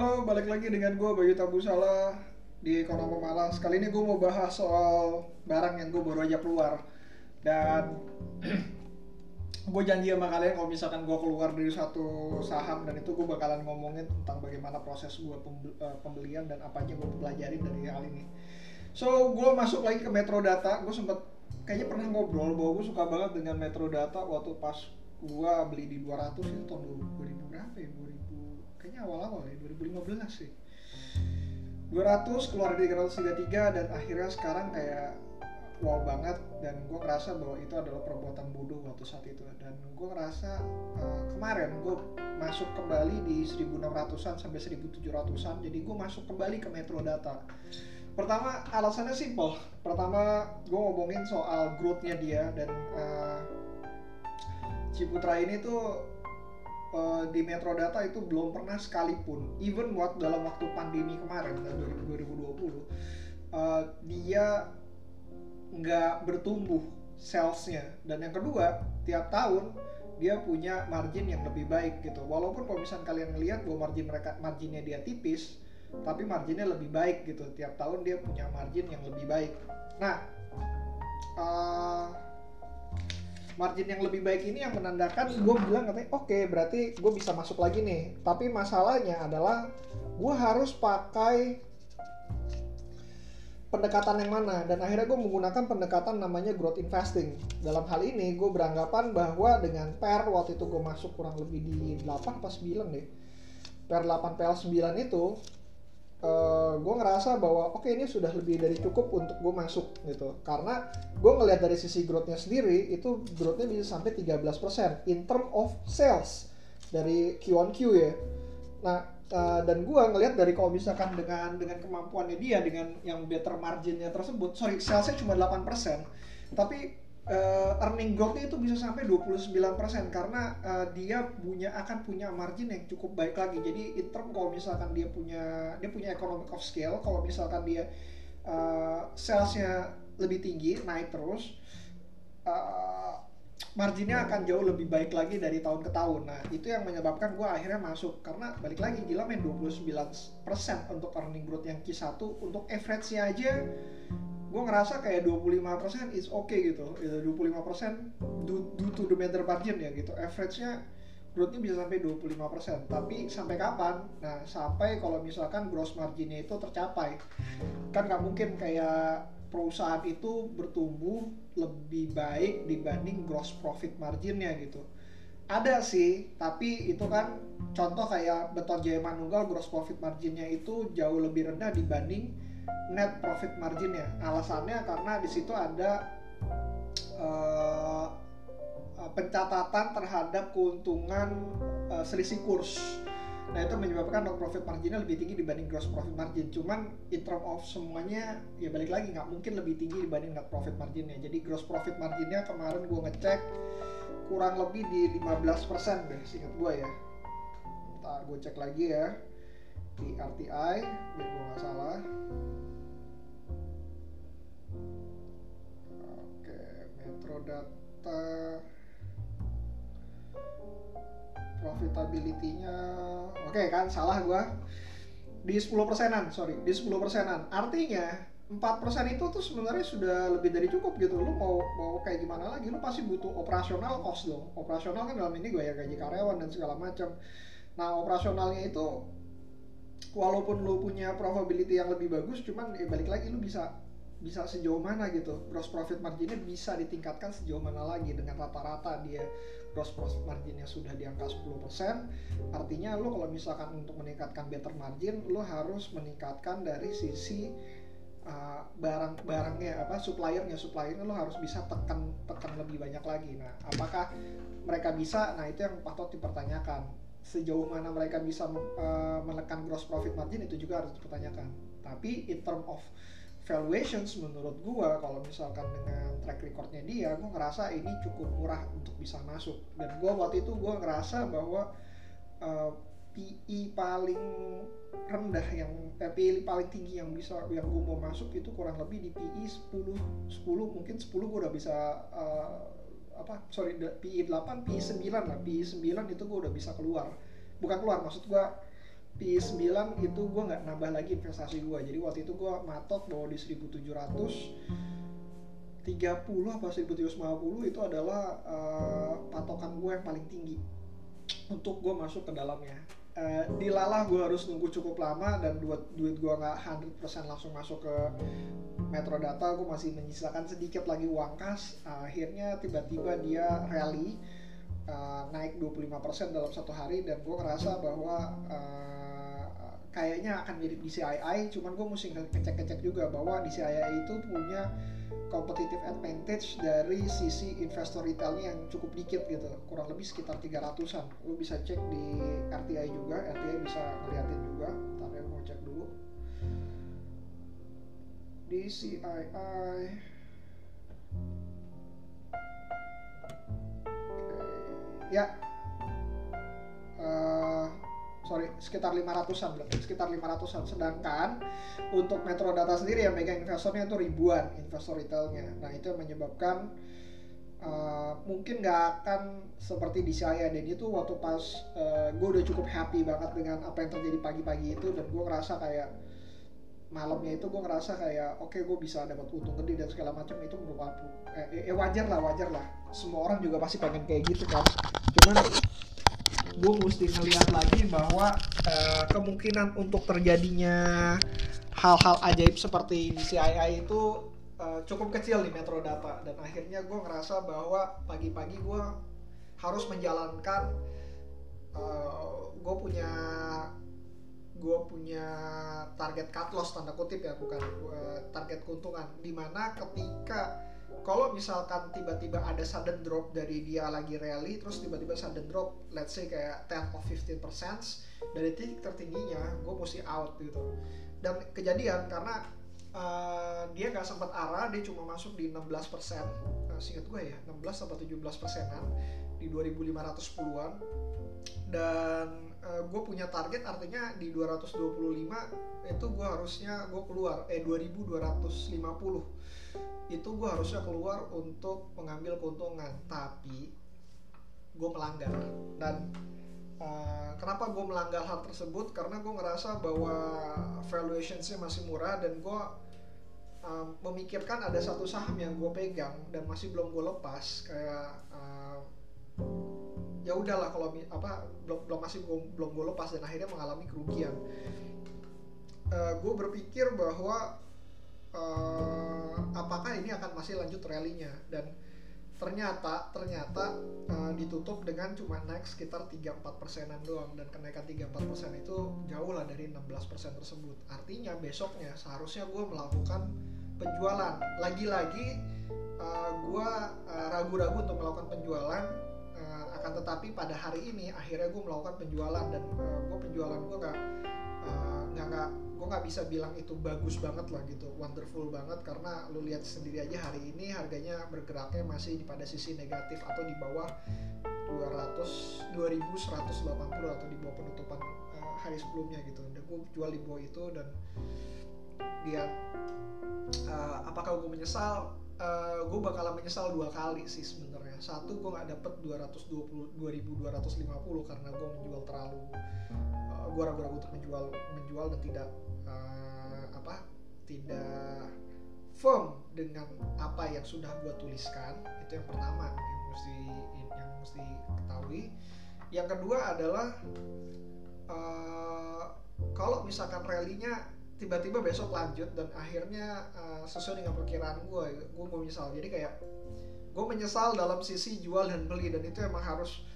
Halo, balik lagi dengan gue Bayu Tabusala di Ekonomi Malas. Kali ini gue mau bahas soal barang yang gue baru aja keluar dan gue janji sama kalian kalau misalkan gue keluar dari satu saham dan itu gue bakalan ngomongin tentang bagaimana proses gue eh, pembelian dan apa aja gue pelajarin dari hal ini. So gue masuk lagi ke Metro Data, gue sempet kayaknya pernah ngobrol bahwa gue suka banget dengan Metro Data waktu pas gue beli di 200 itu tahun 2000 berapa ya 2000 kayaknya awal-awal ya 2015 sih. 200 keluar dari 333 dan akhirnya sekarang kayak wow banget dan gue ngerasa bahwa itu adalah perbuatan bodoh waktu saat itu. Dan gue ngerasa uh, kemarin gue masuk kembali di 1600an sampai 1700an jadi gue masuk kembali ke Metro Data. Pertama alasannya simple. Pertama gue ngomongin soal growth-nya dia dan uh, Ciputra ini tuh uh, di Metro Data itu belum pernah sekalipun. Even waktu dalam waktu pandemi kemarin 2020 uh, dia nggak bertumbuh salesnya. Dan yang kedua tiap tahun dia punya margin yang lebih baik gitu. Walaupun kalau misalnya kalian ngelihat bahwa margin mereka marginnya dia tipis tapi marginnya lebih baik gitu. Tiap tahun dia punya margin yang lebih baik. Nah uh, margin yang lebih baik ini yang menandakan gue bilang katanya oke okay, berarti gue bisa masuk lagi nih. Tapi masalahnya adalah gue harus pakai pendekatan yang mana? Dan akhirnya gue menggunakan pendekatan namanya growth investing. Dalam hal ini gue beranggapan bahwa dengan per waktu itu gue masuk kurang lebih di 8 pas 9 deh. Per 8 PL 9 itu uh, eh, gue ngerasa bahwa oke okay, ini sudah lebih dari cukup untuk gue masuk gitu. Karena gue ngelihat dari sisi growthnya sendiri itu growthnya bisa sampai 13% in term of sales dari Q on Q ya. Nah uh, dan gue ngelihat dari kalau misalkan dengan dengan kemampuannya dia dengan yang better marginnya tersebut sorry salesnya cuma 8% tapi uh, earning growth itu bisa sampai 29% karena uh, dia punya akan punya margin yang cukup baik lagi. Jadi in term kalau misalkan dia punya dia punya economic of scale, kalau misalkan dia uh, salesnya lebih tinggi naik terus uh, marginnya akan jauh lebih baik lagi dari tahun ke tahun. Nah, itu yang menyebabkan gue akhirnya masuk karena balik lagi gila main 29% untuk earning growth yang Q1 untuk average-nya aja gue ngerasa kayak 25% is okay gitu. 25% due, due to the matter margin ya gitu. Average-nya growth-nya bisa sampai 25% tapi sampai kapan? nah sampai kalau misalkan gross marginnya itu tercapai kan nggak mungkin kayak perusahaan itu bertumbuh lebih baik dibanding gross profit marginnya gitu. Ada sih tapi itu kan contoh kayak Beton Jaya Manunggal gross profit marginnya itu jauh lebih rendah dibanding net profit marginnya. Alasannya karena di situ ada uh, pencatatan terhadap keuntungan uh, selisih kurs. Nah itu menyebabkan net profit marginnya lebih tinggi dibanding gross profit margin. Cuman in term of semuanya ya balik lagi nggak mungkin lebih tinggi dibanding net profit marginnya. Jadi gross profit marginnya kemarin gue ngecek kurang lebih di 15% deh singkat gue ya. Ntar gue cek lagi ya di RTI gue nggak salah. data. Profitability-nya oke kan salah gua. Di 10 persenan sorry di 10 persenan. Artinya 4 persen itu tuh sebenarnya sudah lebih dari cukup gitu. Lu mau mau kayak gimana lagi? Lu pasti butuh operasional cost dong. Operasional kan dalam ini gue ya gaji karyawan dan segala macam nah operasionalnya itu walaupun lu punya probability yang lebih bagus cuman ya balik lagi lu bisa bisa sejauh mana gitu. Gross profit marginnya bisa ditingkatkan sejauh mana lagi. Dengan rata-rata dia gross profit marginnya sudah di angka 10% artinya lo kalau misalkan untuk meningkatkan better margin lo harus meningkatkan dari sisi uh, barang barangnya apa suppliernya. Suppliernya lo harus bisa tekan tekan lebih banyak lagi. Nah apakah mereka bisa? Nah itu yang patut dipertanyakan sejauh mana mereka bisa uh, menekan gross profit margin itu juga harus dipertanyakan. Tapi in term of valuations menurut gua kalau misalkan dengan track recordnya dia gua ngerasa ini cukup murah untuk bisa masuk. Dan gua waktu itu gua ngerasa bahwa uh, eh, PE paling rendah yang eh, PE paling tinggi yang bisa yang gua mau masuk itu kurang lebih di PE 10 10 mungkin 10 gua udah bisa uh, apa sorry PE 8 PE 9 lah. PE 9 itu gua udah bisa keluar. Bukan keluar maksud gua P9 itu gue nggak nambah lagi investasi gue jadi waktu itu gue matok bahwa di 1730 apa 1750 itu adalah uh, patokan gue yang paling tinggi untuk gue masuk ke dalamnya. Uh, dilalah gue harus nunggu cukup lama dan duit duit gue nggak 100% langsung masuk ke Metro Data gue masih menyisakan sedikit lagi uang kas. Akhirnya tiba-tiba dia rally uh, naik 25% dalam satu hari dan gue ngerasa bahwa uh, kayaknya akan mirip DCII cuman gue mesti ngecek-ngecek juga bahwa DCII itu punya competitive advantage dari sisi investor retailnya yang cukup dikit gitu. Kurang lebih sekitar 300an lo bisa cek di RTI juga RTI bisa ngeliatin juga. Ya mau cek dulu DCII ya. Uh, sorry sekitar 500-an berarti sekitar 500-an sedangkan untuk Metro Data sendiri yang megang investornya itu ribuan investor retailnya. Nah itu yang menyebabkan uh, mungkin nggak akan seperti di saya dan itu waktu pas uh, gue udah cukup happy banget dengan apa yang terjadi pagi-pagi itu dan gue ngerasa kayak malamnya itu gue ngerasa kayak oke okay, gue bisa dapat untung gede dan segala macam itu merupakan eh, eh wajar lah wajar lah. Semua orang juga pasti pengen kayak gitu kan. Cuman gue mesti ngeliat lagi bahwa uh, kemungkinan untuk terjadinya hal-hal ajaib seperti di CII itu uh, cukup kecil di Metro Data. Dan akhirnya gue ngerasa bahwa pagi-pagi gue harus menjalankan uh, gue punya gue punya target cut loss tanda kutip ya bukan uh, target keuntungan. Di mana ketika kalau misalkan tiba-tiba ada sudden drop dari dia lagi rally terus tiba-tiba sudden drop let's say kayak 10 or 15 percent dari titik tertingginya gue mesti out gitu. Dan kejadian karena uh, dia nggak sempat arah dia cuma masuk di 16 persen. Uh, singkat gue ya 16 sampai 17 persenan di 2510-an dan uh, gue punya target artinya di 225 itu gue harusnya gue keluar eh 2250 itu gue harusnya keluar untuk mengambil keuntungan tapi gue melanggar. Dan uh, kenapa gue melanggar hal tersebut? Karena gue ngerasa bahwa valuationsnya masih murah dan gue uh, memikirkan ada satu saham yang gue pegang dan masih belum gue lepas kayak uh, ya udahlah kalau apa belum belum masih belum gue lepas dan akhirnya mengalami kerugian. Uh, gue berpikir bahwa uh, apakah ini akan masih lanjut rallynya? Dan ternyata ternyata uh, ditutup dengan cuma naik sekitar 3-4 persenan doang. Dan kenaikan 3-4 persen itu jauh lah dari 16 persen tersebut. Artinya besoknya seharusnya gue melakukan penjualan. Lagi-lagi uh, gue uh, ragu-ragu untuk melakukan penjualan akan tetapi pada hari ini akhirnya gue melakukan penjualan dan uh, gue penjualan gue gak nggak uh, nggak gue nggak bisa bilang itu bagus banget lah gitu wonderful banget. Karena lu lihat sendiri aja hari ini harganya bergeraknya masih pada sisi negatif atau di bawah 200 2180 atau di bawah penutupan uh, hari sebelumnya gitu. Dan gue jual di bawah itu dan dia uh, apakah gue menyesal uh, gue bakalan menyesal dua kali sih sebenarnya. Satu gue nggak dapet 220 2250 karena gue menjual terlalu uh, gue ragu-ragu untuk menjual menjual dan tidak tidak firm dengan apa yang sudah gue tuliskan. Itu yang pertama yang mesti yang mesti ketahui. Yang kedua adalah uh, kalau misalkan rallynya tiba-tiba besok lanjut dan akhirnya uh, sesuai dengan perkiraan gue gue mau menyesal jadi kayak gue menyesal dalam sisi jual dan beli dan itu emang harus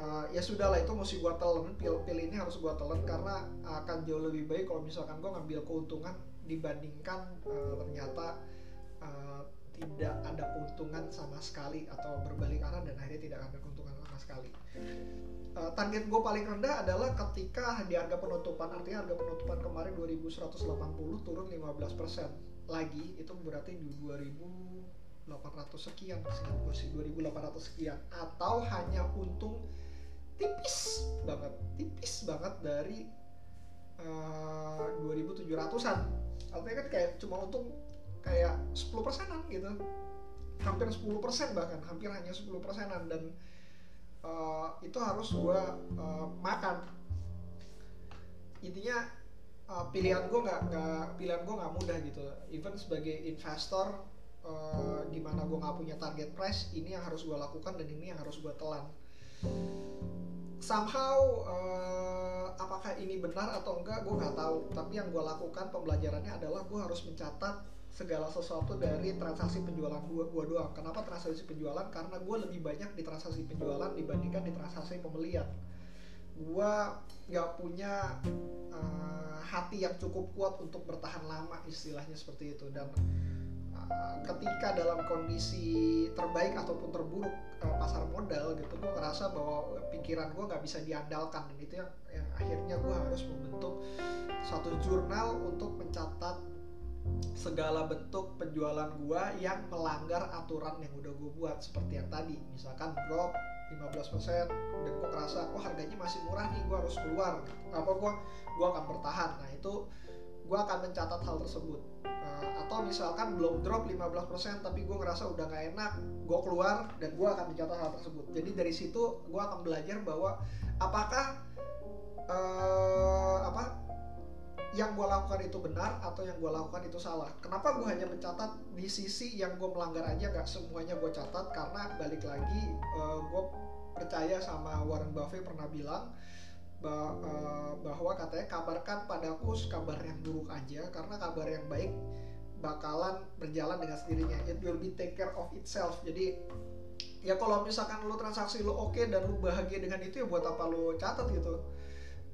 uh, ya sudah lah itu mesti gue telan pil pil ini harus gue telan karena akan jauh lebih baik kalau misalkan gue ngambil keuntungan dibandingkan uh, ternyata uh, tidak ada keuntungan sama sekali atau berbalik arah dan akhirnya tidak ada keuntungan sama sekali. Uh, target gue paling rendah adalah ketika di harga penutupan artinya harga penutupan kemarin 2180 turun 15% lagi itu berarti di 2800 sekian seingat gue sih 2800 sekian. Atau hanya untung tipis banget tipis banget dari uh, 2700an artinya kan kayak cuma untung kayak 10 persenan gitu. Hampir 10 persen bahkan hampir hanya 10 persenan. Dan uh, itu harus gue uh, makan. Intinya uh, pilihan gue nggak nggak pilihan gue nggak mudah gitu. Even sebagai investor uh, di mana gue nggak punya target price ini yang harus gue lakukan dan ini yang harus gue telan. Somehow uh, apakah ini benar atau enggak gue nggak tahu. Tapi yang gue lakukan pembelajarannya adalah gue harus mencatat segala sesuatu dari transaksi penjualan gue gue doang. Kenapa transaksi penjualan? Karena gue lebih banyak di transaksi penjualan dibandingkan di transaksi pembelian gue nggak punya uh, hati yang cukup kuat untuk bertahan lama istilahnya seperti itu. Dan uh, ketika dalam kondisi terbaik ataupun terburuk uh, pasar modal gitu gue ngerasa bahwa pikiran gue nggak bisa diandalkan. Dan itu yang, yang akhirnya gue harus membentuk satu jurnal untuk mencatat segala bentuk penjualan gua yang melanggar aturan yang udah gue buat seperti yang tadi. Misalkan drop 15% dan gue kerasa oh harganya masih murah nih gue harus keluar. Apa gue gue akan bertahan. Nah itu gue akan mencatat hal tersebut. Uh, atau misalkan belum drop 15% tapi gue ngerasa udah gak enak gue keluar dan gue akan mencatat hal tersebut. Jadi dari situ gue akan belajar bahwa apakah uh, apa yang gue lakukan itu benar atau yang gue lakukan itu salah. Kenapa gue hanya mencatat di sisi yang gue melanggar aja, gak semuanya gue catat karena balik lagi uh, gue percaya sama Warren Buffett pernah bilang bah, uh, bahwa katanya kabarkan padaku kabar yang buruk aja karena kabar yang baik bakalan berjalan dengan sendirinya. It will be take care of itself. Jadi ya kalau misalkan lo transaksi lo oke okay dan lo bahagia dengan itu ya buat apa lo catat gitu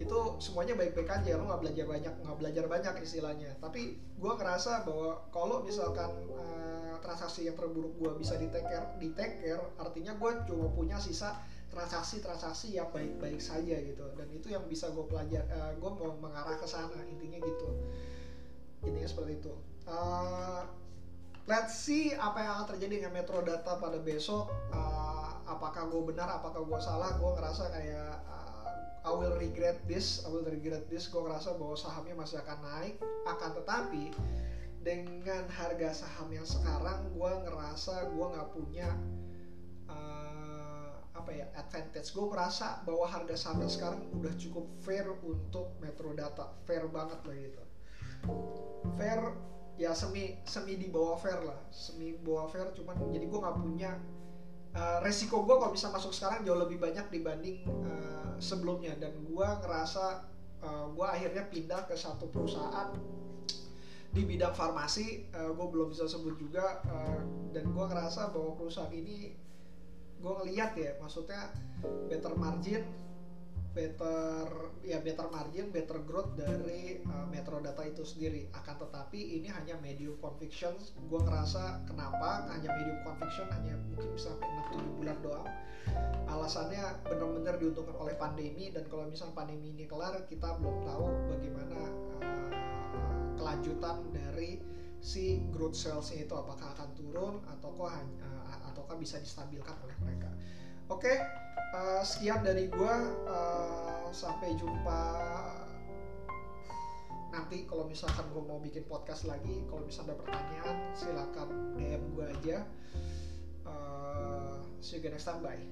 itu semuanya baik-baik aja lo nggak belajar banyak nggak belajar banyak istilahnya. Tapi gue ngerasa bahwa kalau misalkan uh, transaksi yang terburuk gue bisa di take care di take care artinya gue cuma punya sisa transaksi-transaksi yang baik-baik saja gitu. Dan itu yang bisa gue pelajar uh, eh, gue mau mengarah ke sana intinya gitu. Intinya seperti itu. Uh, let's see apa yang terjadi dengan Metro Data pada besok. Uh, apakah gue benar apakah gue salah gue ngerasa kayak I will regret this, I will regret this. Gue ngerasa bahwa sahamnya masih akan naik, akan tetapi dengan harga saham yang sekarang, gue ngerasa gue nggak punya uh, apa ya advantage. Gue merasa bahwa harga saham yang sekarang udah cukup fair untuk Metro Data, fair banget lah gitu. Fair ya semi semi di bawah fair lah, semi bawah fair. Cuman jadi gue nggak punya uh, resiko gue kalau bisa masuk sekarang jauh lebih banyak dibanding uh, sebelumnya. Dan gue ngerasa uh, eh, gue akhirnya pindah ke satu perusahaan di bidang farmasi. Uh, gue belum bisa sebut juga uh, dan gue ngerasa bahwa perusahaan ini gue ngeliat ya maksudnya better margin better ya better margin, better growth dari uh, Metro Data itu sendiri. Akan tetapi ini hanya medium conviction. Gue ngerasa kenapa hanya medium conviction hanya mungkin sampai 6-7 bulan doang. Alasannya benar-benar diuntungkan oleh pandemi dan kalau misalnya pandemi ini kelar kita belum tahu bagaimana uh, kelanjutan dari si growth salesnya itu apakah akan turun ataukah uh, ataukah bisa distabilkan oleh mereka. Oke, okay, uh, sekian dari gue. Uh, sampai jumpa nanti kalau misalkan gue mau bikin podcast lagi kalau misalnya ada pertanyaan silakan DM gue aja uh, see you next time bye